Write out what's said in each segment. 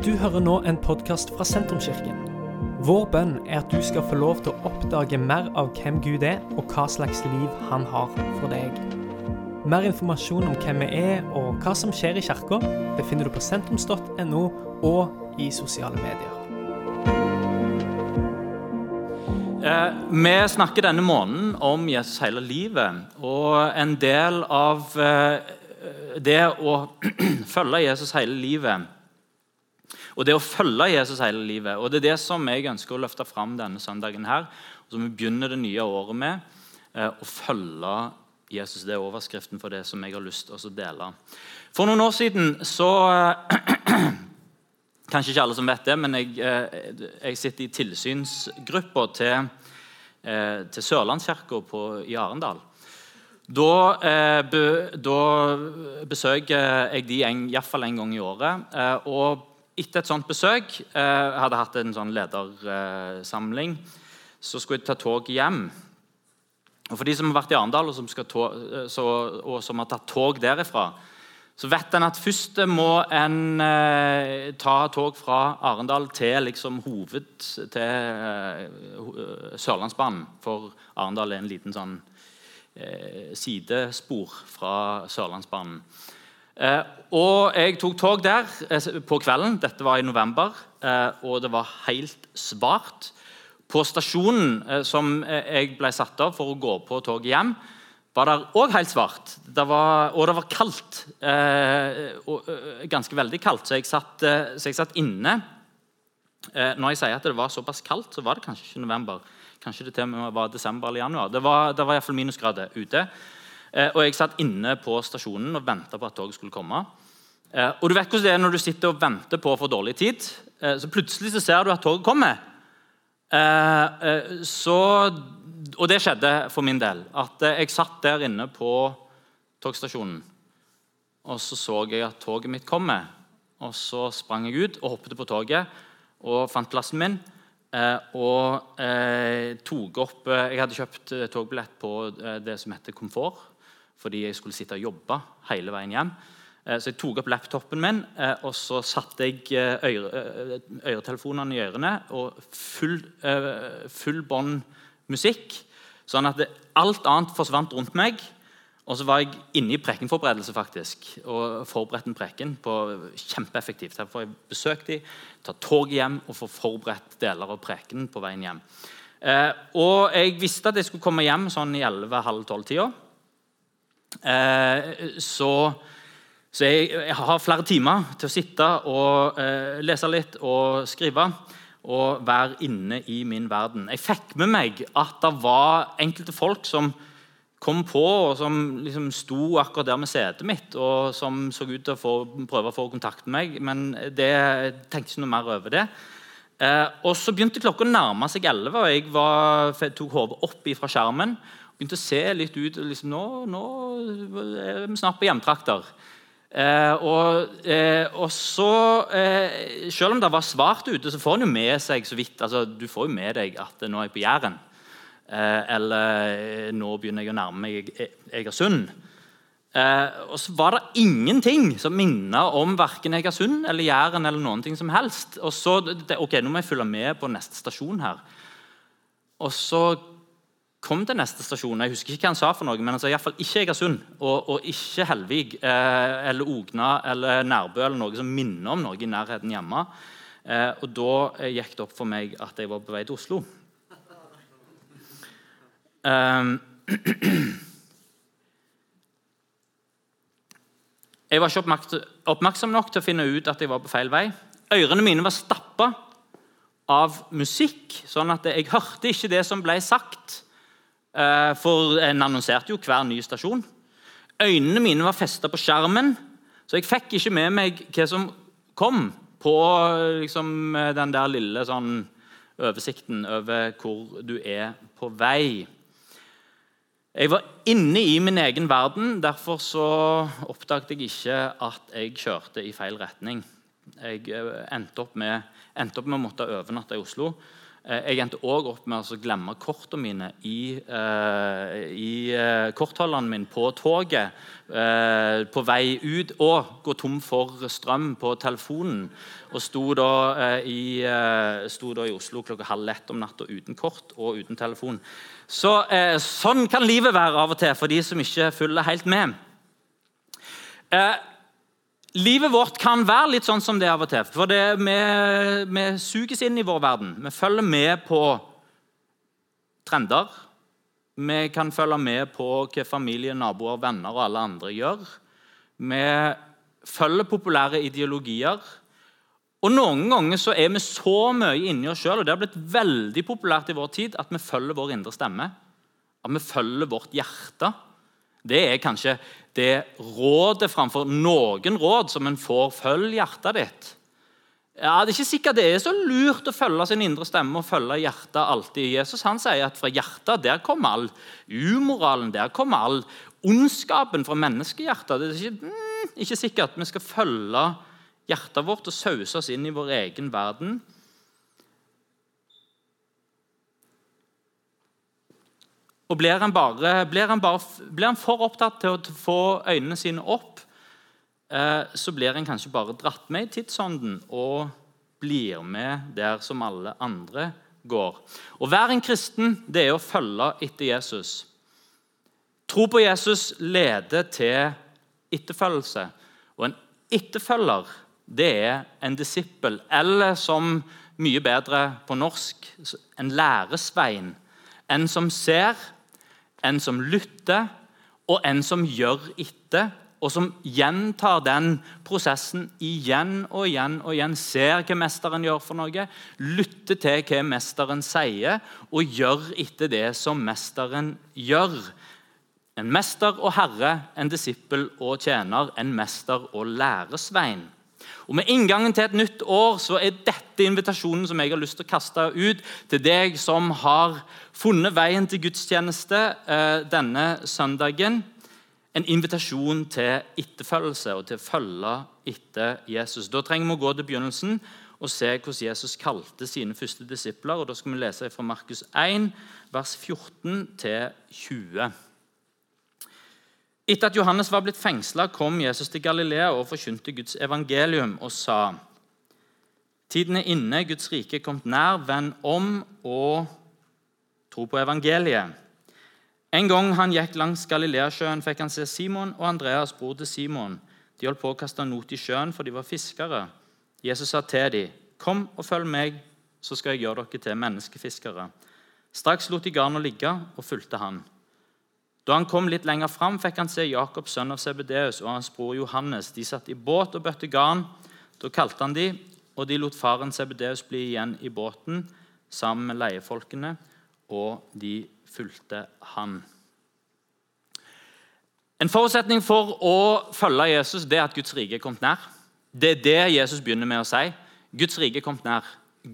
Du hører nå en podkast fra Sentrumskirken. Vår bønn er at du skal få lov til å oppdage mer av hvem Gud er, og hva slags liv han har for deg. Mer informasjon om hvem vi er og hva som skjer i kirka, befinner du på sentrums.no og i sosiale medier. Eh, vi snakker denne måneden om Jesus hele livet. Og en del av eh, det å følge Jesus hele livet og det å følge Jesus hele livet. Og Det er det som jeg ønsker å løfte fram denne søndagen. her, og som vi begynner det nye året med. Eh, å følge Jesus. Det er overskriften for det som jeg har lyst til å dele. For noen år siden så Kanskje ikke alle som vet det, men jeg, jeg sitter i tilsynsgruppa til eh, til Sørlandskirka i Arendal. Da, eh, be, da, besøker jeg de iallfall en gang i året. Eh, og etter et sånt besøk Jeg hadde hatt en sånn ledersamling, så skulle jeg ta tog hjem. Og For de som har vært i Arendal og, eh, og som har tatt tog derifra, så vet en at først må en eh, ta tog fra Arendal til liksom, hoved til eh, Sørlandsbanen. For Arendal er en liten sånn eh, sidespor fra Sørlandsbanen. Eh, og jeg tok tog der eh, på kvelden. Dette var i november, eh, og det var helt svart. På stasjonen som jeg ble satt av for å gå på toget hjem, var det òg helt svart. Det var, og det var kaldt. Ganske veldig kaldt, så jeg satt, så jeg satt inne. Når jeg sier at det var såpass kaldt, så var det kanskje ikke november. Kanskje det til og med var desember eller januar. Det var, det var iallfall minusgrader ute. Eh, og jeg satt inne på stasjonen og venta på at toget skulle komme. Eh, og du vet hvordan det er når du sitter og venter på for dårlig tid. så plutselig så ser du at toget kommer. så og det skjedde for min del. At eh, Jeg satt der inne på togstasjonen. Og så så jeg at toget mitt kommer. Og så sprang jeg ut og hoppet på toget og fant plassen min. Eh, og eh, tok opp eh, Jeg hadde kjøpt eh, togbillett på eh, det som heter komfort. Fordi jeg skulle sitte og jobbe hele veien hjem. Så jeg tok opp laptopen min og så satte jeg øre, øretelefonene i ørene og full, full bånd musikk. Sånn at alt annet forsvant rundt meg. Og så var jeg inne i prekenforberedelse faktisk, og forberedte en preken på kjempeeffektivt. Derfor har jeg besøkt dem, ta toget hjem og få forberedt deler av prekenen på veien hjem. Eh, og jeg visste at jeg skulle komme hjem sånn i 11-12-tida. Eh, så, så jeg, jeg, har flere timer til å sitte og eh, lese litt og skrive og være inne i min verden. Jeg fikk med meg at det var enkelte folk som kom på, og som liksom sto akkurat der med setet mitt, og som så ut til å få, prøve å få kontakt med meg. Men det, jeg tenkte ikke noe mer over det. Eh, og Så begynte klokka å nærme seg 11, og jeg var, tok hodet opp fra skjermen. Begynte å se litt ut. Liksom, nå, nå er vi snart på hjemtrakter. Eh, og, eh, og, så, eh, Selv om det var svart ute, så får en jo med seg så vidt altså, Du får jo med deg at nå er jeg på Jæren. Eh, eller eh, nå begynner jeg å nærme meg Egersund. Eh, og så var det ingenting som minnet om verken Egersund eller Jæren. eller noen ting som helst. Og så, ok, Nå må jeg følge med på neste stasjon her. Og så kom til neste stasjon. Jeg husker ikke hva han sa, for noe, men han sa iallfall ikke Egersund og, og ikke Helvig eh, eller Ogna eller Nærbø eller noe som minner om noe i nærheten hjemme. Eh, og Da eh, gikk det opp for meg at jeg var på vei til Oslo. Um, jeg var ikke oppmerksom nok til å finne ut at jeg var på feil vei. Ørene mine var stappa av musikk, sånn at jeg hørte ikke det som ble sagt. Eh, for en annonserte jo hver ny stasjon. Øynene mine var festa på skjermen, så jeg fikk ikke med meg hva som kom på liksom, den der lille sånn, oversikten over hvor du er på vei. Jeg var inne i min egen verden, derfor så oppdaget jeg ikke at jeg kjørte i feil retning. Jeg eh, endte opp med å måtte overnatte i Oslo. Eh, jeg endte òg opp med å glemme kortene mine i, uh, i uh, kortholderen min på toget uh, på vei ut og gå tom for strøm på telefonen. Og sto da, i, sto da i Oslo klokka halv ett om natta uten kort og uten telefon. Så Sånn kan livet være av og til for de som ikke følger helt med. Livet vårt kan være litt sånn som det av og til. For det, vi, vi suges inn i vår verden. Vi følger med på trender. Vi kan følge med på hva familie, naboer, venner og alle andre gjør. Vi følger populære ideologier. Og Noen ganger så er vi så mye inni oss sjøl, og det har blitt veldig populært i vår tid, at vi følger vår indre stemme. At vi følger vårt hjerte. Det er kanskje det rådet framfor noen råd som en får. Følg hjertet ditt. Ja, Det er ikke sikkert det er så lurt å følge sin indre stemme og følge hjertet alltid. Jesus han sier at fra hjertet der kommer all umoralen, der kommer all ondskapen fra menneskehjertet. Det er ikke, mm, ikke sikkert vi skal følge hjertet vårt og sause oss inn i vår egen verden. Og blir han, bare, blir, han bare, blir han, for opptatt til å få øynene sine opp, eh, så blir han kanskje bare dratt med i tidsånden og blir med der som alle andre går. Å være en kristen det er å følge etter Jesus. Tro på Jesus leder til etterfølgelse. Og en etterfølger det er en disippel, eller som mye bedre på norsk en læresvein. En som ser en som lytter, og en som gjør etter, og som gjentar den prosessen igjen og igjen og igjen. Ser hva mesteren gjør for noe, lytter til hva mesteren sier, og gjør etter det som mesteren gjør. En mester og herre, en disippel og tjener, en mester og læresvein. Og Med inngangen til et nytt år så er dette invitasjonen som jeg har lyst til å kaste ut til deg som har funnet veien til gudstjeneste eh, denne søndagen. En invitasjon til etterfølgelse og til å følge etter Jesus. Da trenger vi å gå til begynnelsen og se hvordan Jesus kalte sine første disipler. og Da skal vi lese fra Markus 1, vers 14 20. Etter at Johannes var blitt fengsla, kom Jesus til Galilea og forkynte Guds evangelium og sa:" Tiden er inne, Guds rike er kommet nær. Vend om og tro på evangeliet. En gang han gikk langs Galileasjøen, fikk han se Simon og Andreas, bror til Simon. De holdt på å kaste not i sjøen, for de var fiskere. Jesus sa til dem, 'Kom og følg meg, så skal jeg gjøre dere til menneskefiskere.' Straks lot de garnet ligge og fulgte han. Da han kom litt lenger fram, fikk han se Jakob, sønn av Sebedeus, og hans bror Johannes. De satt i båt og bøtte garn. Da kalte han de, og de lot faren Sebedeus bli igjen i båten sammen med leiefolkene, og de fulgte han. En forutsetning for å følge Jesus det er at Guds rike er kommet nær. Det er det Jesus begynner med å si. Guds rike er kommet nær.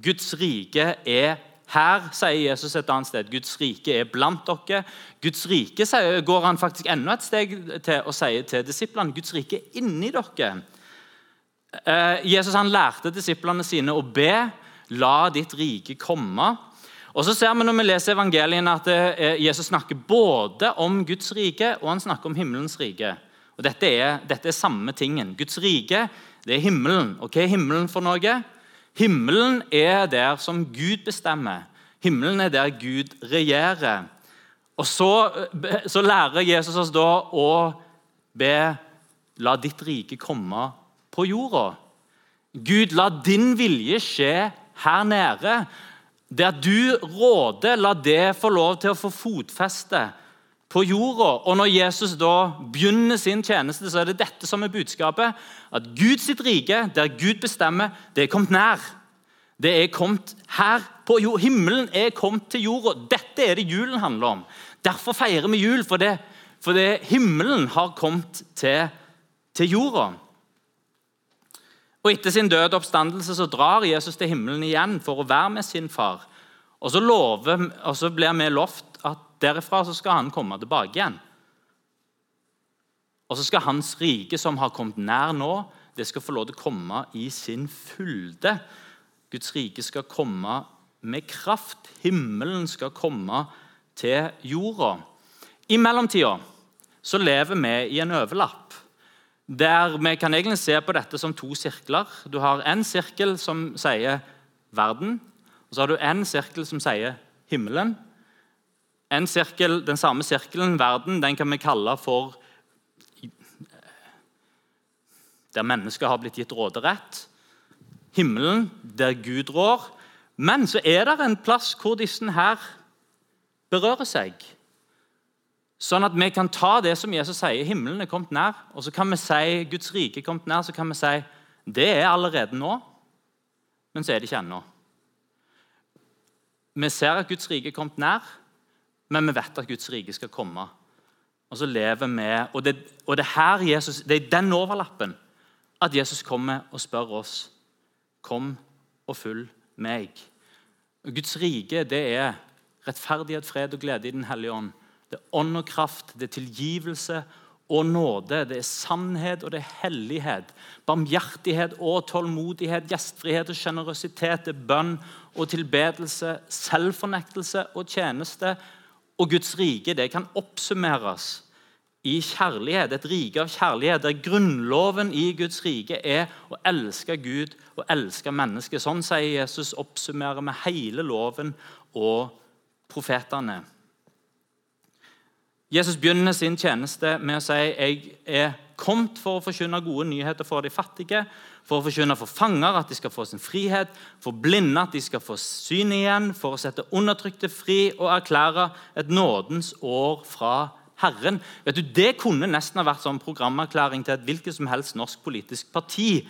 Guds rike er her sier Jesus et annet sted Guds rike er blant dere. Guds rike går han faktisk enda et steg til og sier til disiplene Guds rike er inni dere. Eh, Jesus han lærte disiplene sine å be la ditt rike komme. Og så ser vi når vi leser evangeliene at eh, Jesus snakker både om Guds rike og han snakker om himmelens rike. Og Dette er, dette er samme tingen. Guds rike det er himmelen. Og hva er himmelen for noe? Himmelen er der som Gud bestemmer. Himmelen er der Gud regjerer. Og så, så lærer Jesus oss da å be La ditt rike komme på jorda. Gud, la din vilje skje her nede. Der du råder, la det få lov til å få fotfeste på jorda. Og Når Jesus da begynner sin tjeneste, så er det dette som er budskapet. At Guds rike, der Gud bestemmer, det er kommet nær. Det er kommet her på jord. Himmelen er kommet til jorda. Dette er det julen handler om. Derfor feirer vi jul, for det, for himmelen har kommet til, til jorda. Og Etter sin døde oppstandelse så drar Jesus til himmelen igjen for å være med sin far. Og så, lover, og så blir vi lovt derifra så skal han komme tilbake igjen. Og så skal hans rike, som har kommet nær nå, det skal få lov til å komme i sin fylde. Guds rike skal komme med kraft himmelen skal komme til jorda. I mellomtida så lever vi i en overlapp. Der Vi kan egentlig se på dette som to sirkler. Du har en sirkel som sier verden, og så har du en sirkel som sier himmelen. En sirkel, Den samme sirkelen, verden, den kan vi kalle for Der mennesker har blitt gitt råderett. Himmelen, der Gud rår. Men så er det en plass hvor disse her berører seg. Sånn at vi kan ta det som Jesus sier, himmelen er kommet nær, og så kan vi si Guds rike er kommet nær, så kan vi si det er allerede nå, men så er det ikke ennå. Vi ser at Guds rike er kommet nær, men vi vet at Guds rike skal komme. Og så lever vi, og det, og det, Jesus, det er den overlappen at Jesus kommer og spør oss Kom og følg meg. Og Guds rike det er rettferdighet, fred og glede i Den hellige ånd. Det er ånd og kraft, det er tilgivelse og nåde. Det er sannhet og det er hellighet. Barmhjertighet og tålmodighet, gjestfrihet og sjenerøsitet. Det er bønn og tilbedelse, selvfornektelse og tjeneste. Og Guds rike det kan oppsummeres i kjærlighet, et rike av kjærlighet, der grunnloven i Guds rike er å elske Gud og elske mennesket. Sånn sier Jesus oppsummerer med hele loven og profetene. Jesus begynner sin tjeneste med å si jeg er kommet for å forkynne gode nyheter for de fattige, for å forkynne for fanger at de skal få sin frihet, for blinde at de skal få syn igjen, for å sette undertrykte fri og erklære et nådens år fra Herren. Vet du, Det kunne nesten ha vært sånn programerklæring til et hvilket som helst norsk politisk parti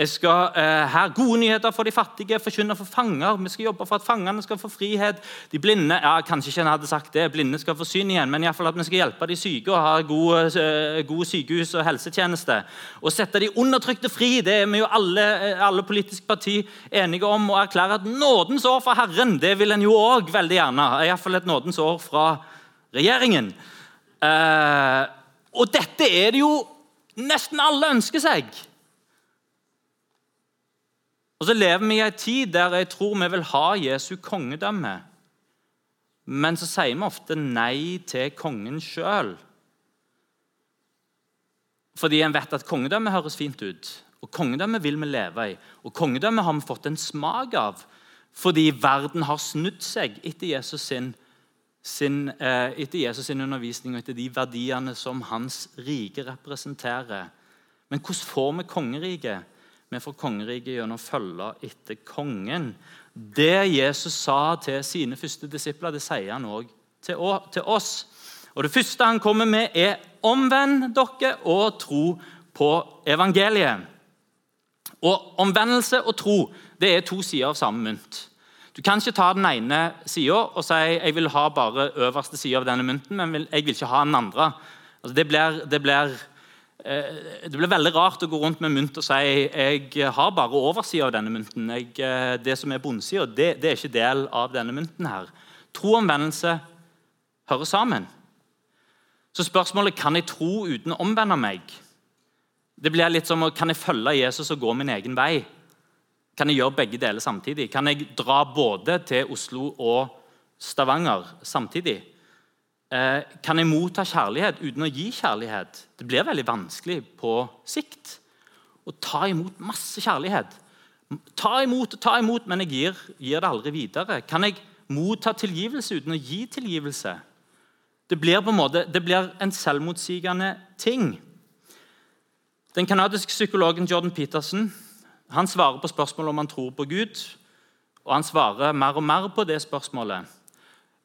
jeg skal eh, her Gode nyheter for de fattige, forkynne for fanger. Vi skal jobbe for at fangene skal få frihet. De blinde ja, Kanskje ikke en hadde sagt det, blinde skal få syn igjen, men i fall at vi skal hjelpe de syke og ha god, eh, sykehus og helsetjeneste. Og sette de undertrykte fri. Det er vi jo alle, eh, alle politiske partier enige om. Og erklære at nådens år fra Herren det vil en jo òg veldig gjerne. Iallfall et nådens år fra regjeringen. Eh, og dette er det jo nesten alle ønsker seg. Og så lever vi i en tid der jeg tror vi vil ha Jesu kongedømme. Men så sier vi ofte nei til kongen sjøl. Fordi en vet at kongedømme høres fint ut, og kongedømme vil vi leve i. Og kongedømme har vi fått en smak av fordi verden har snudd seg etter Jesus sin, sin, eh, etter Jesus sin undervisning og etter de verdiene som hans rike representerer. Men hvordan får vi kongeriket? Vi får kongeriket gjennom å følge etter kongen. Det Jesus sa til sine første disipler, det sier han òg til, oss. Og Det første han kommer med, er 'omvend dere og tro på evangeliet'. Og Omvendelse og tro det er to sider av samme mynt. Du kan ikke ta den ene sida og si jeg vil ha bare øverste side av denne mynten, men jeg vil ikke ha den andre. Altså, det, blir, det blir det blir veldig rart å gå rundt med mynt og si jeg har bare oversida av denne mynten. Jeg, eh, det som er bunnsida, det, det, er ikke del av denne mynten. her. Tro og omvendelse hører sammen. Så spørsmålet kan jeg tro uten å omvende meg. Det blir litt som kan jeg følge Jesus og gå min egen vei. Kan jeg gjøre begge deler samtidig? Kan jeg dra både til Oslo og Stavanger samtidig? Eh, kan jeg motta kjærlighet uten å gi kjærlighet? Det blir veldig vanskelig på sikt å ta imot masse kjærlighet. Ta imot og ta imot, men jeg gir, gir, det aldri videre. Kan jeg motta tilgivelse uten å gi tilgivelse? Det blir en måte, det blir en selvmotsigende ting. Den canadiske psykologen Jordan Peterson han svarer på spørsmålet om han tror på Gud. Og han svarer mer og mer på det spørsmålet.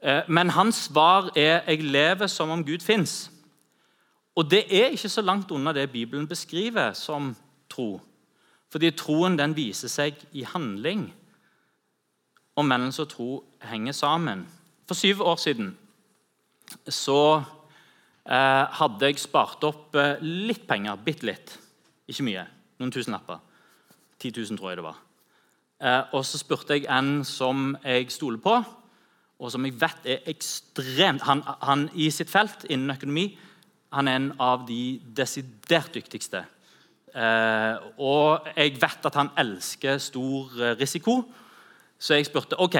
Eh, men hans svar er 'jeg lever som om Gud fins'. Og det er ikke så langt unna det Bibelen beskriver som tro. Fordi troen den viser seg i handling. Omvendelse og tro henger sammen. For syv år siden så eh, hadde jeg spart opp eh, litt penger. Bitte litt. Ikke mye. Noen tusenlapper. 10 000, tror jeg det var. Eh, og så spurte jeg en som jeg stoler på, og som jeg vet er ekstremt han, han, I sitt felt innen økonomi han er en av de desidert dyktigste. Eh, og jeg vet at han elsker stor eh, risiko. Så jeg spurte ok,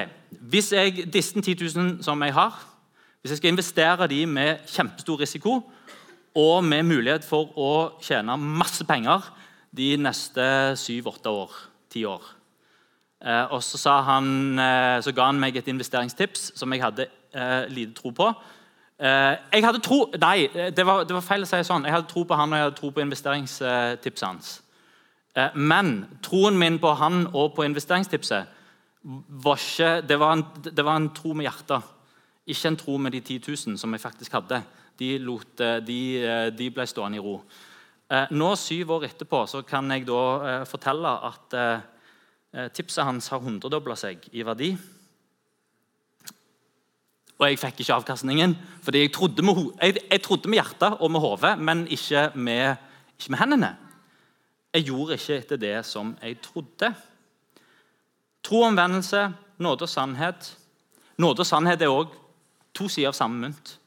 hvis jeg, disse 10 000 som jeg har, hvis jeg skal investere de med kjempestor risiko og med mulighet for å tjene masse penger de neste syv-åtte år, 10 år Og så, han, eh, så, ga han meg et investeringstips som jeg hadde eh, lite tro på. Eh, jeg hadde tro Nei, det var, det var, feil å si sånn. Jeg hadde tro på han og jeg hadde tro på investeringstipset hans. Eh, men troen min på han og på investeringstipset var ikke Det var en, det var en tro med hjertet. Ikke en tro med de 10 000 som jeg faktisk hadde. De, lot, eh, de, eh, de ble stående i ro. Eh, nå, syv år etterpå, så kan jeg da fortelle at tipset hans har hundredobla seg i verdi. Og jeg fikk ikke avkastningen, fordi jeg trodde med, jeg, jeg trodde med hjertet og med hodet, men ikke med, ikke med hendene. Jeg gjorde ikke etter det som jeg trodde. Tro omvendelse, nåde og sannhet. Nåde og sannhet er òg To sider av samme mynt.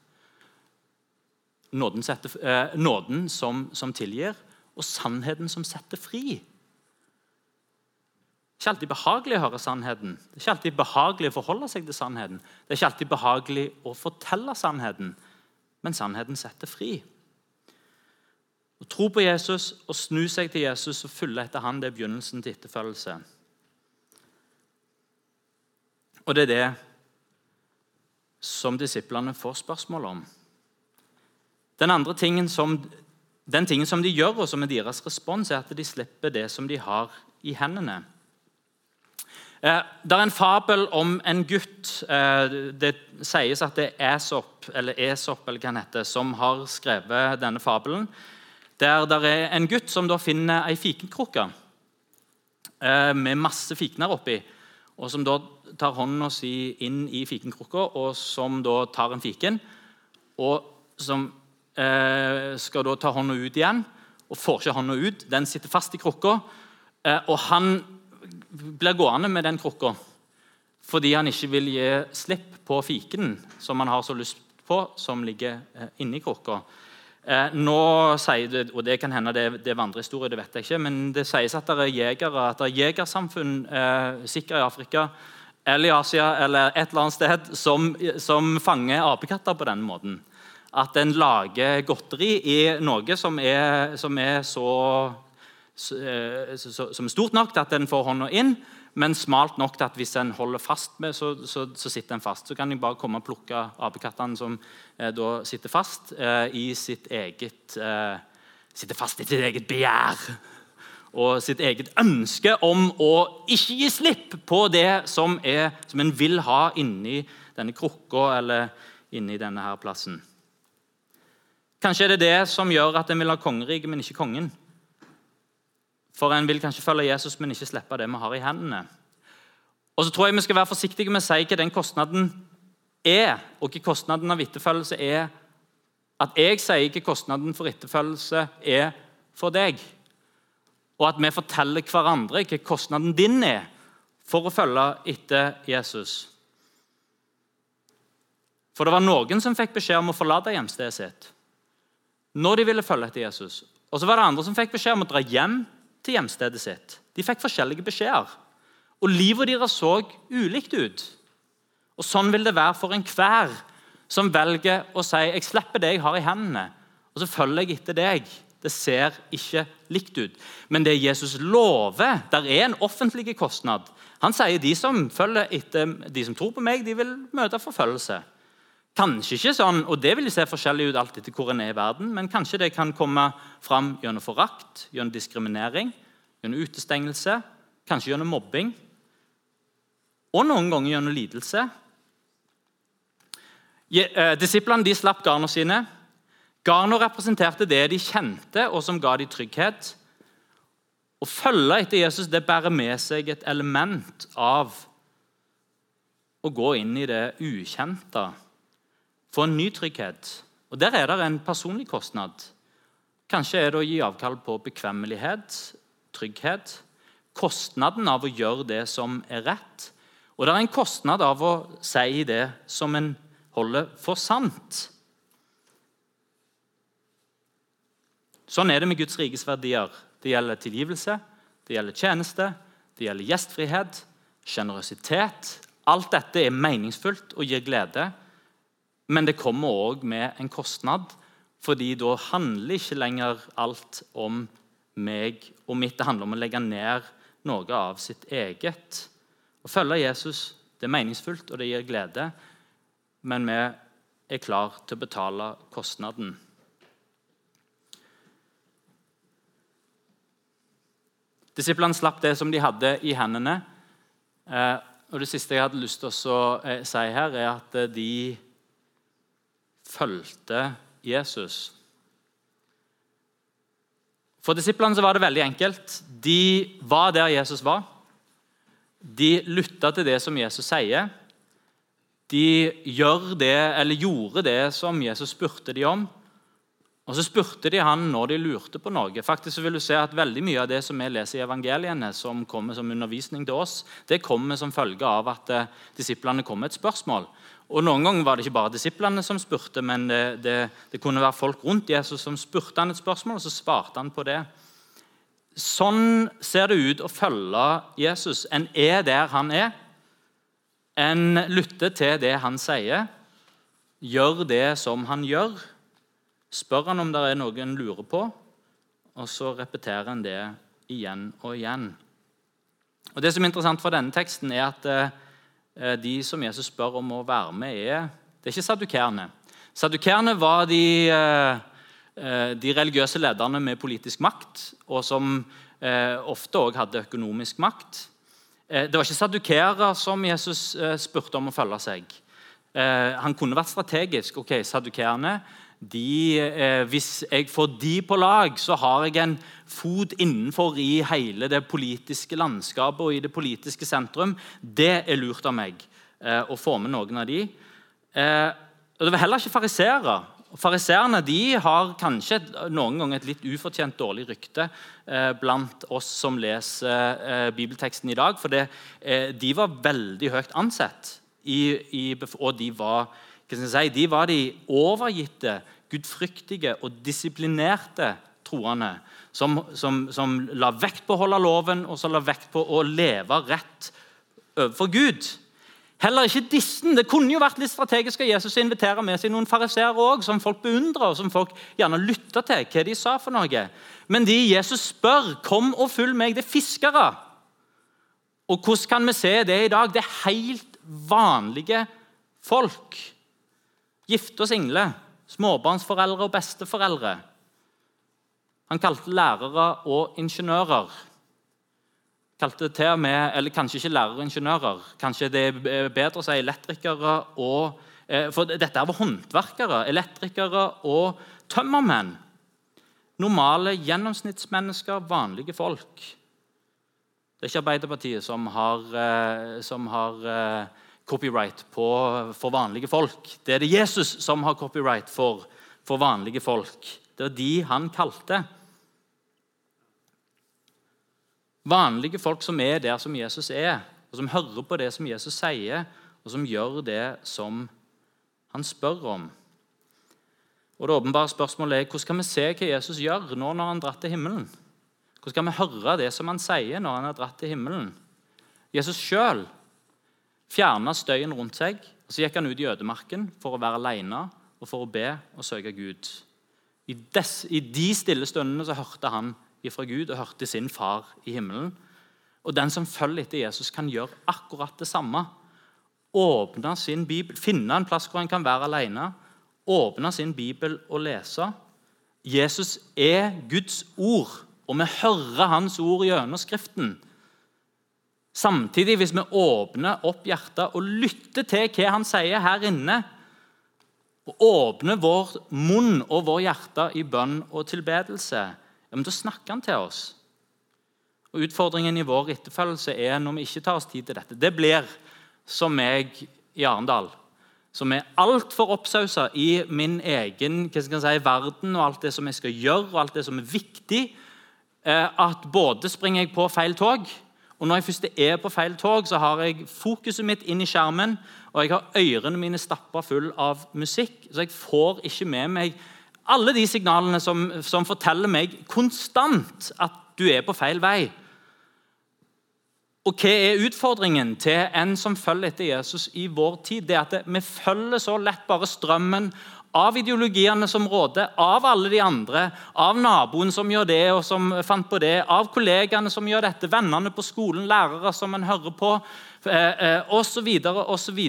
Nåden, setter, eh, nåden som, som, tilgir, og sannheten som setter fri. Ikke alltid behagelig å høre sannheten. Det er ikke alltid behagelig å forholde seg til sannheten. Det er ikke alltid behagelig å fortelle sannheten, men sannheten setter fri. Å tro på Jesus og snu seg til Jesus og følge etter han, det er begynnelsen til etterfølgelse. Og det er det som disiplene får spørsmål om. Den andre tingen som, den tingen som de gjør, og som er deres respons, er at de slipper det som de har i hendene. Eh, det er en fabel om en gutt eh, Det sies at det er Esop, eller Esop eller hva han heter, som har skrevet denne fabelen. Der det er en gutt som da finner ei fikenkrukke eh, med masse fikener oppi og som da tar hånda si inn i fikenkrukka, og som da tar en fiken. Og som skal da ta hånda ut igjen, og får ikke hånda ut. Den sitter fast i krukka, og han blir gående med den krukka fordi han ikke vil gi slipp på fiken som han har så lyst på, som ligger eh, inni krukka. Eh, nå sier det, og Det kan hende det, er vandrehistorie, det vet jeg ikke, men det sies at det er jegere, at det er jegersamfunn eh, i Afrika eller i Asia eller et eller annet sted som, som fanger apekatter på denne måten. At en lager godteri i noe som er, som er så, som er stort nok til at en får hånda inn, men smalt nok til at hvis en holder fast med, så, så, så sitter en fast. Så kan jeg bare komme og plukke apekattene som eh, da sitter fast eh, i sitt eget eh, sitter fast i sitt eget begjær og sitt eget ønske om å ikke gi slipp på det som, er, som en vil ha inni denne krukka eller inni denne her plassen. Kanskje er det det som gjør at en vil ha kongeriket, men ikke kongen. For en vil kanskje følge Jesus, men ikke slippe det vi har i hendene. Og så tror jeg Vi skal være forsiktige med å si hva den kostnaden er, og hva kostnaden av etterfølgelse er. At jeg sier hva kostnaden for etterfølgelse er for deg. Og at vi forteller hverandre hva kostnaden din er for å følge etter Jesus. For det var noen som fikk beskjed om å forlate hjemstedet sitt når de ville følge etter Jesus. Og så var det andre som fikk beskjed om å dra hjem til hjemstedet sitt. De fikk forskjellige beskjeder. Og livet deres så ulikt ut. Og Sånn vil det være for enhver som velger å si jeg slipper det jeg har i hendene, og så følger jeg etter deg. Det ser ikke likt ut. Men det Jesus lover, der er en offentlig kostnad. Han sier de som følger etter, de som tror på meg, de vil møte forfølgelse. Kanskje ikke sånn, og Det vil se forskjellig ut alt etter hvor en er i verden, men kanskje det kan komme fram gjennom forakt, gjennom diskriminering, gjennom utestengelse, kanskje gjennom mobbing. Og noen ganger gjennom lidelse. Eh, disiplene de slapp garna sine. Garna representerte det de kjente, og som ga de trygghet. Å følge etter Jesus det bærer med seg et element av å gå inn i det ukjente få en ny trygghet. Og Der er det en personlig kostnad. Kanskje er det å gi avkall på bekvemmelighet, trygghet. Kostnaden av å gjøre det som er rett. Og det er en kostnad av å si det som en holder for sant. Sånn er det med Guds rikes verdier. Det gjelder tilgivelse, det gjelder tjeneste, det gjelder gjestfrihet, sjenerøsitet. Alt dette er meningsfullt og gir glede, men det kommer òg med en kostnad. fordi da handler ikke lenger alt om meg og mitt. Det handler om å legge ned noe av sitt eget. Å følge Jesus det er meningsfullt og det gir glede, men vi er klar til å betale kostnaden. Disiplene slapp det som de hadde i hendene. Eh, og Det siste jeg hadde lyst til å eh, si her, er at eh, de fulgte Jesus. For disiplene var det veldig enkelt. De var der Jesus var. De lytta til det som Jesus sier. De det, gjorde det som Jesus spurte dem om. Og Så spurte de han når de lurte på noe. Faktisk så vil du se at veldig Mye av det som vi leser i evangeliene, som kommer som undervisning til oss, det kommer som følge av at eh, disiplene kom med et spørsmål. Og Noen ganger var det ikke bare disiplene som spurte, men det, det, det, kunne være folk rundt Jesus som spurte han et spørsmål, og så svarte han på det. Sånn ser det ut å følge Jesus. En er der han er. En lytter til det han sier, gjør det som han gjør spør han om det er noe en lurer på, og så repeterer han det igjen og igjen. Og Det som er interessant for denne teksten, er at eh, de som Jesus spør om å være med, er det er ikke sadukerene. Sadukerene var de, eh, eh, de, religiøse lederne med politisk makt, og som ofte òg hadde økonomisk makt. Det var ikke sadukerer som Jesus spurte om å følge seg. Han kunne vært strategisk. ok, Sadukerene de, eh, hvis jeg får de på lag, så har jeg en fot innenfor i hele det politiske landskapet og i det politiske sentrum. Det er lurt av meg eh, å få med noen av de. Eh, og Det var heller ikke fariseere. Fariseerne har kanskje noen ganger et litt ufortjent dårlig rykte eh, blant oss som leser eh, bibelteksten i dag. For det, eh, de var veldig høyt ansett, i, i, og de var si, de var de overgitte, gudfryktige og disiplinerte troende som, som, som la vekt på å holde loven og som la vekt på å leve rett overfor Gud. Heller ikke disse. Det kunne jo vært litt strategisk av Jesus å invitere med seg noen fariseere òg, som folk beundrer, og som folk gjerne lytter til hva de sa for noe. Men de Jesus spør, 'Kom og følg meg', det er fiskere. Og hvordan kan vi se det i dag? Det er helt vanlige folk. Gifte og single, småbarnsforeldre og besteforeldre. Han kalte lærere og ingeniører. Kalte til og med, eller Kanskje ikke lærere og ingeniører, kanskje det er bedre å si elektrikere og eh, For dette var håndverkere, elektrikere og tømmermenn. Normale gjennomsnittsmennesker, vanlige folk. Det er ikke Arbeiderpartiet som har, eh, som har eh, copyright på, for vanlige folk. Det er det Jesus som har copyright for, for vanlige folk. Det er de han kalte. Vanlige folk som er der som Jesus er, og som hører på det som Jesus sier, og som gjør det som han spør om. Og Det åpenbare spørsmålet er hvordan kan vi se hva Jesus gjør nå når han dratt til himmelen? Hvordan kan vi høre det som han sier når han har dratt til himmelen? Jesus sjøl fjerna støyen rundt seg. og Så gikk han ut i ødemarken for å være alene og for å be og søke Gud. I, des, I, de stille stundene så hørte han ifra Gud og hørte sin far i himmelen. Og Den som følger etter Jesus, kan gjøre akkurat det samme. Åpne sin bibel, Finne en plass hvor han kan være alene. Åpne sin bibel og lese. Jesus er Guds ord, og vi hører hans ord gjennom Skriften. Samtidig, hvis vi åpner opp hjertet og lytter til hva han sier her inne, og åpner vår munn og vår hjerte i bønn og tilbedelse, ja, men da snakker han til oss. Og Utfordringen i vår etterfølgelse er når vi ikke tar oss tid til dette. Det blir som meg i Arendal, som er altfor oppsausa i min egen si, verden og alt det som jeg skal gjøre, og alt det som er viktig, eh, at både springer jeg på feil tog og Når jeg først er på feil tog, så har jeg fokuset mitt inn i skjermen, og jeg har ørene mine stappa full av musikk, så jeg får ikke med meg alle de signalene som, som forteller meg konstant at du er på feil vei. Og hva er utfordringen til en som følger etter Jesus i vår tid? Det er at vi følger så lett bare strømmen av ideologiene som råder, av alle de andre, av naboen som gjør det og som fant på det, av kollegaene som gjør dette, vennene på skolen, lærere som en hører på, osv. osv.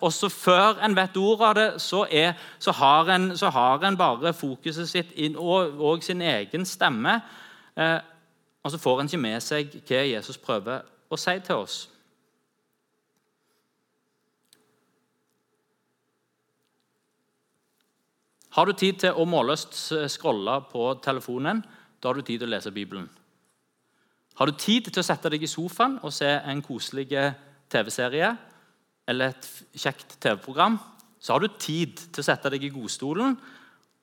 Og så før en vet ordet av det, så, er, så, har en, så, har en, bare fokuset sitt inn, og, og, sin egen stemme. Eh, og så får en ikke med seg hva Jesus prøver å si til oss. Har du tid til å målløst scrolle på telefonen, da har du tid til å lese Bibelen. Har du tid til å sette deg i sofaen og se en koselig TV-serie eller et kjekt TV-program, så har du tid til å sette deg i godstolen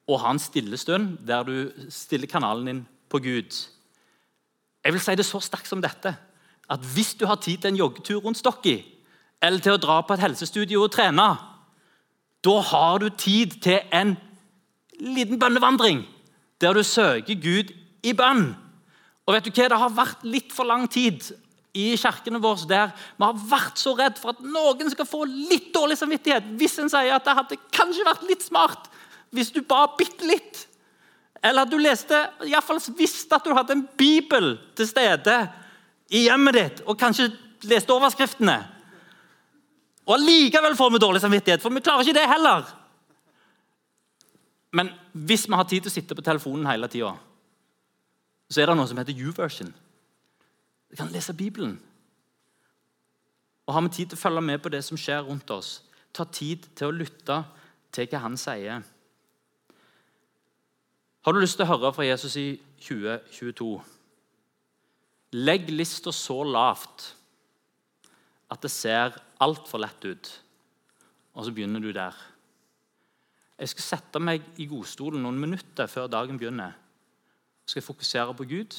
og ha en stille stund der du stiller kanalen din på Gud. Jeg vil si det så sterkt som dette at hvis du har tid til en joggetur rundt Stokki, eller til å dra på et helsestudio og trene, da har du tid til en liten bønnevandring der du søker Gud i bønn. Og vet du hva? Det har vært litt for lang tid i kirkene våre der vi har vært så redd for at noen skal få litt dårlig samvittighet hvis en sier at det hadde kanskje vært litt smart hvis du ba bitte litt. Eller at du leste, iallfall visste at du hadde en bibel til stede i hjemmet ditt og kanskje leste overskriftene. Og allikevel får vi dårlig samvittighet, for vi klarer ikke det heller. Men hvis vi har tid til å sitte på telefonen hele tida, så er det noe som heter U-version. Vi kan lese Bibelen. Og har vi tid til å følge med på det som skjer rundt oss, ta tid til å lytte til hva han sier. Har du lyst til å høre fra Jesus i 2022? Legg lista så lavt at det ser altfor lett ut, og så begynner du der. Jeg skal sette meg i godstolen noen minutter før dagen begynner. Skal jeg fokusere på Gud?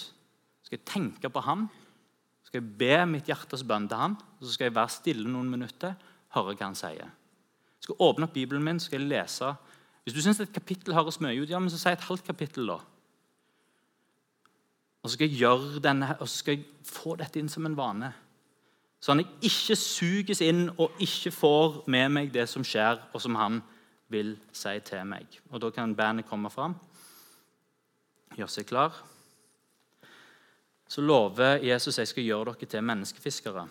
Skal jeg tenke på Han? Skal jeg be mitt hjertes bønn til Ham, så skal jeg være stille noen minutter, høre hva Han sier. Jeg skal åpne opp Bibelen min, skal jeg lese. Hvis du syns et kapittel høres mye ut, ja, men så si et halvt kapittel, da. Og så skal jeg gjøre denne, og så skal jeg få dette inn som en vane. Sånn at jeg ikke suges inn og ikke får med meg det som skjer, og som han vil si til meg. Og Da kan bandet komme fram. Gjøre seg klar. Så lover Jesus jeg skal gjøre dere til menneskefiskere.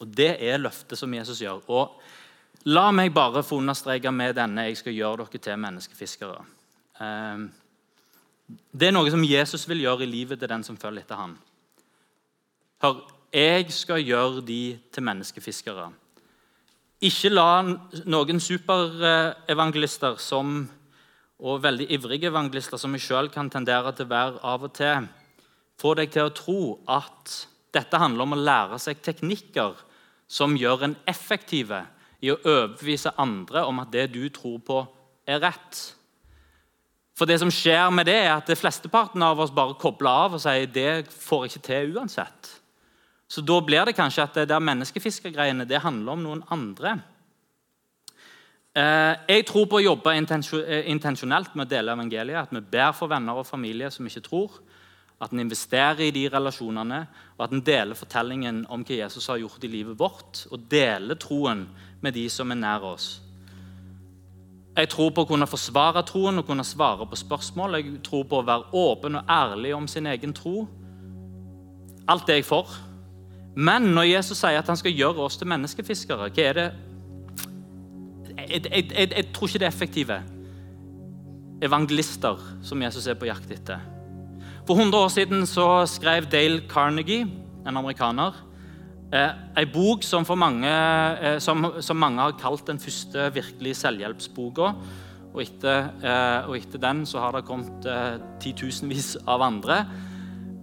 Og Det er løftet som Jesus gjør. Og La meg bare få understreke med denne jeg skal gjøre dere til menneskefiskere. Ehm, det er noe som Jesus vil gjøre i livet til den som følger etter ham. Hør, jeg skal gjøre de til menneskefiskere. Ikke la noen superevangelister som, og veldig ivrige evangelister som jeg sjøl kan tendere til å være av og til, få deg til å tro at dette handler om å lære seg teknikker som gjør en effektive i å overbevise andre om at det du tror på, er rett. For det som skjer med det, er at det flesteparten av oss bare kobler av og sier det får jeg ikke til uansett. Så da blir det kanskje at det der menneskefiskergreiene det handler om noen andre. Eh, jeg tror på å jobbe eh, intensjonelt med å dele evangeliet. At vi ber for venner og familie som ikke tror. At en investerer i de relasjonene, og at en deler fortellingen om hva Jesus har gjort i livet vårt. Og deler troen med de som er nær oss. Jeg tror på å kunne forsvare troen og kunne svare på spørsmål. Jeg tror på å være åpen og ærlig om sin egen tro. Alt det jeg for. Men når Jesus sier at han skal gjøre oss til menneskefiskere, hva er det jeg, jeg, jeg, jeg tror ikke det er effektive evangelister som Jesus er på jakt etter. For 100 år siden så skrev Dale Carnegie, en amerikaner, eh, en bok som, mange, eh, som, som, mange har kalt den første virkelig selvhjelpsboka. Og etter, eh, og etter den så har det kommet eh, titusenvis av andre.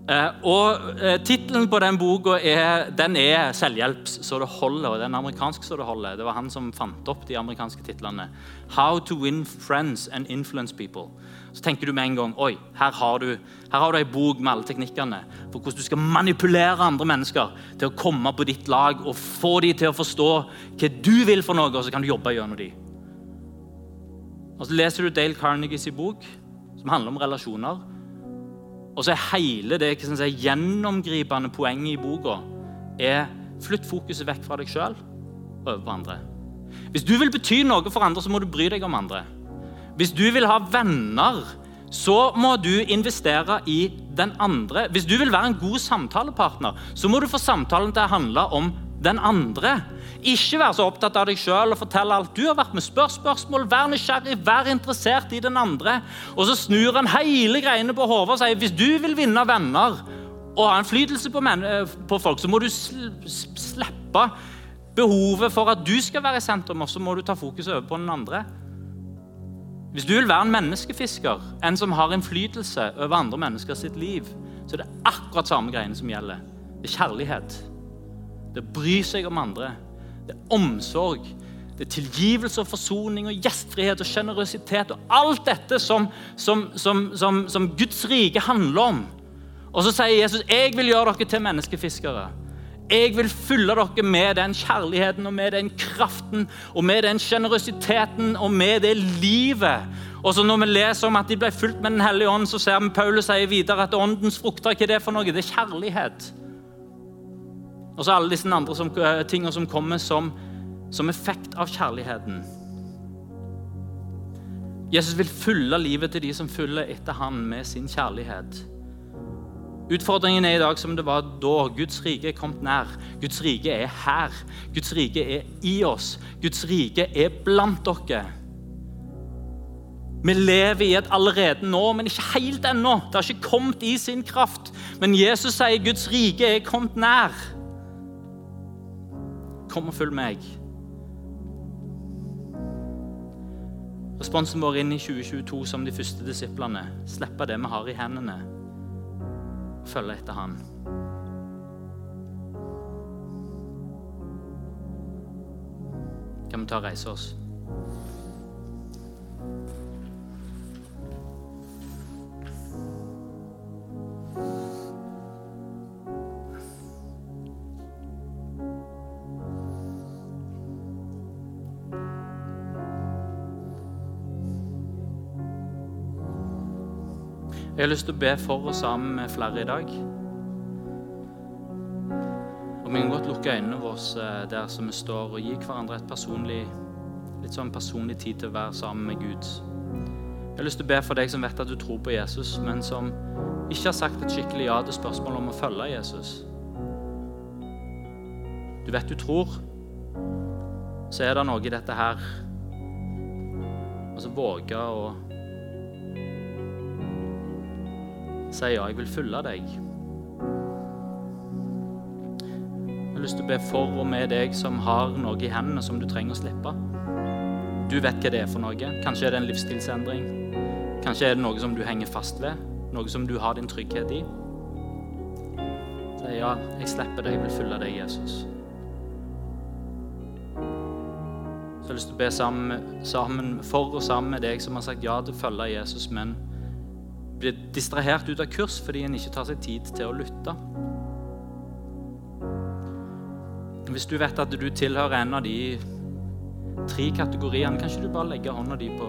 Eh, og eh, Tittelen på den boka er, den er 'Selvhjelps så det holder'. og Den er amerikansk så det holder. Det var han som fant opp de amerikanske titlene. 'How to win friends and influence people'. Så tenker du med en gang oi, her har du, her har du ei bok med alle teknikkene for hvordan du skal manipulere andre mennesker til å komme på ditt lag og få dem til å forstå hva du vil for noe, og så kan du jobbe gjennom dem. Og Så leser du Dale Carnegies bok, som handler om relasjoner. Og så er hele det si, gjennomgripende poenget i boka er flytt fokuset vekk fra deg sjøl og over på andre. Hvis du vil bety noe for andre, så må du bry deg om andre. Hvis du vil ha venner, så må du investere i den andre. Hvis du vil være en god samtalepartner, så må du få samtalen til å handle om den andre. Ikke vær så opptatt av deg sjøl og fortell alt du har vært med. Spør spørsmål, vær nysgjerrig, vær interessert i den andre. Og så snur han hele greiene på hodet og sier hvis du vil vinne venner og ha innflytelse på, på, folk, så må du slippe behovet for at du skal være i sentrum, og så må du ta fokuset over på den andre. Hvis du vil være en menneskefisker, en som har innflytelse over andre mennesker sitt liv, så er det akkurat samme greiene som gjelder. Det er kjærlighet. Det er å bry seg om andre. Det er omsorg. Det er tilgivelse og forsoning og gjestfrihet og sjenerøsitet og alt dette som, som, som, som, Guds rike handler om. Og så sier Jesus jeg vil gjøre dere til menneskefiskere. Jeg vil fylle dere med den kjærligheten og med den kraften og med den sjenerøsiteten og med det livet. Og så Når vi leser om at de ble fulgt med Den hellige ånd, så ser vi Paulus sier videre at åndens frukter hva er det for noe? Det er kjærlighet. Og så alle disse andre som, eh, tingene som kommer som, som effekt av kjærligheten. Jesus vil fylle livet til de som følger etter han med sin kjærlighet. Utfordringen er i dag som det var da. Guds rike er kommet nær. Guds rike er her. Guds rike er i oss. Guds rike er blant dere. Vi lever i et allerede nå, men ikke helt ennå. Det har ikke kommet i sin kraft. Men Jesus sier Guds rike er kommet nær. Kom og følg meg. Responsen vår inn i 2022 som de første disiplene. Slippe det vi har i hendene. Følge etter Han. Kan vi ta og reise oss? Jeg har lyst til å be for og sammen med flere i dag. Og Vi kan godt lukke øynene våre eh, der som vi står, og gi hverandre et personlig, litt sånn personlig tid til å være sammen med Gud. Jeg har lyst til å be for deg som vet at du tror på Jesus, men som ikke har sagt et skikkelig ja til spørsmålet om å følge Jesus. Du vet du tror, så er det noe i dette her. Altså våge å sier ja, jeg vil følge deg. Jeg har lyst til å be for og med deg som har noe i hendene som du trenger å slippe. Du vet hva det er for noe. Kanskje er det en livsstilsendring. Kanskje er det noe som du henger fast ved. Noe som du har din trygghet i. Si ja, jeg slipper deg, jeg vil følge deg, Jesus. Så jeg har lyst til å be sammen, sammen for og sammen med deg som har sagt ja til å følge Jesus, men blir distrahert ut av kurs fordi en ikke tar seg tid til å lytte. Hvis du vet at du tilhører en av de tre kategoriene, kan ikke du bare legge hånda di på,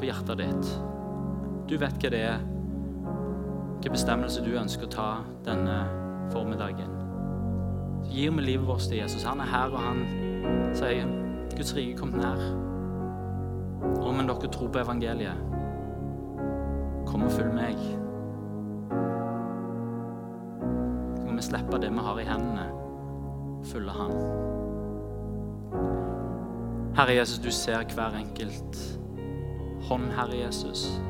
på hjertet ditt? Du vet hva det er, hvilken bestemmelse du ønsker å ta denne formiddagen. Så gir vi livet vårt til Jesus. Han er her, og han sier Guds rike er kommet nær. Om men dere tror på evangeliet, Kom og følg meg. Så kan vi slippe det vi har i hendene, og følge Han. Herre Jesus, du ser hver enkelt hånd, Herre Jesus.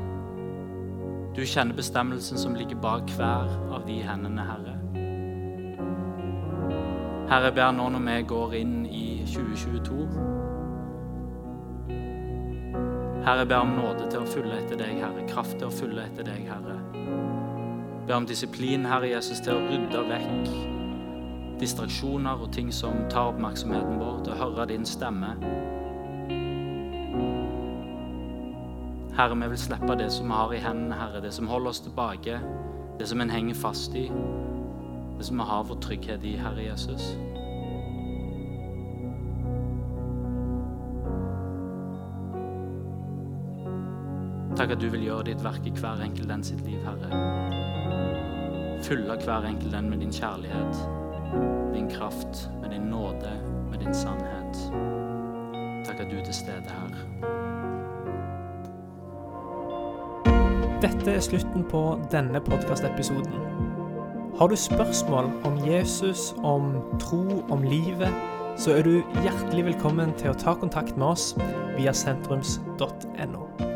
Du kjenner bestemmelsen som ligger bak hver av de hendene, Herre. Herre, ber nå når vi går inn i 2022 Herre, jeg ber om nåde til å følge etter deg, Herre. Kraft til å følge etter deg, Herre. Jeg ber om disiplin, Herre Jesus, til å rydde vekk distraksjoner og ting som tar oppmerksomheten vår, til å høre din stemme. Herre, vi vil slippe det som vi har i hendene, Herre. Det som holder oss tilbake, det som en henger fast i, det som vi har vår trygghet i, Herre Jesus. Takk at du vil gjøre ditt verk i hver enkelt den sitt liv, Herre. Fylle hver enkelt den med din kjærlighet. din kraft, med din nåde, med din sannhet. Takk at du er til stede her. Dette er slutten på denne podkastepisoden. Har du spørsmål om Jesus, om tro, om livet, så er du hjertelig velkommen til å ta kontakt med oss via sentrums.no.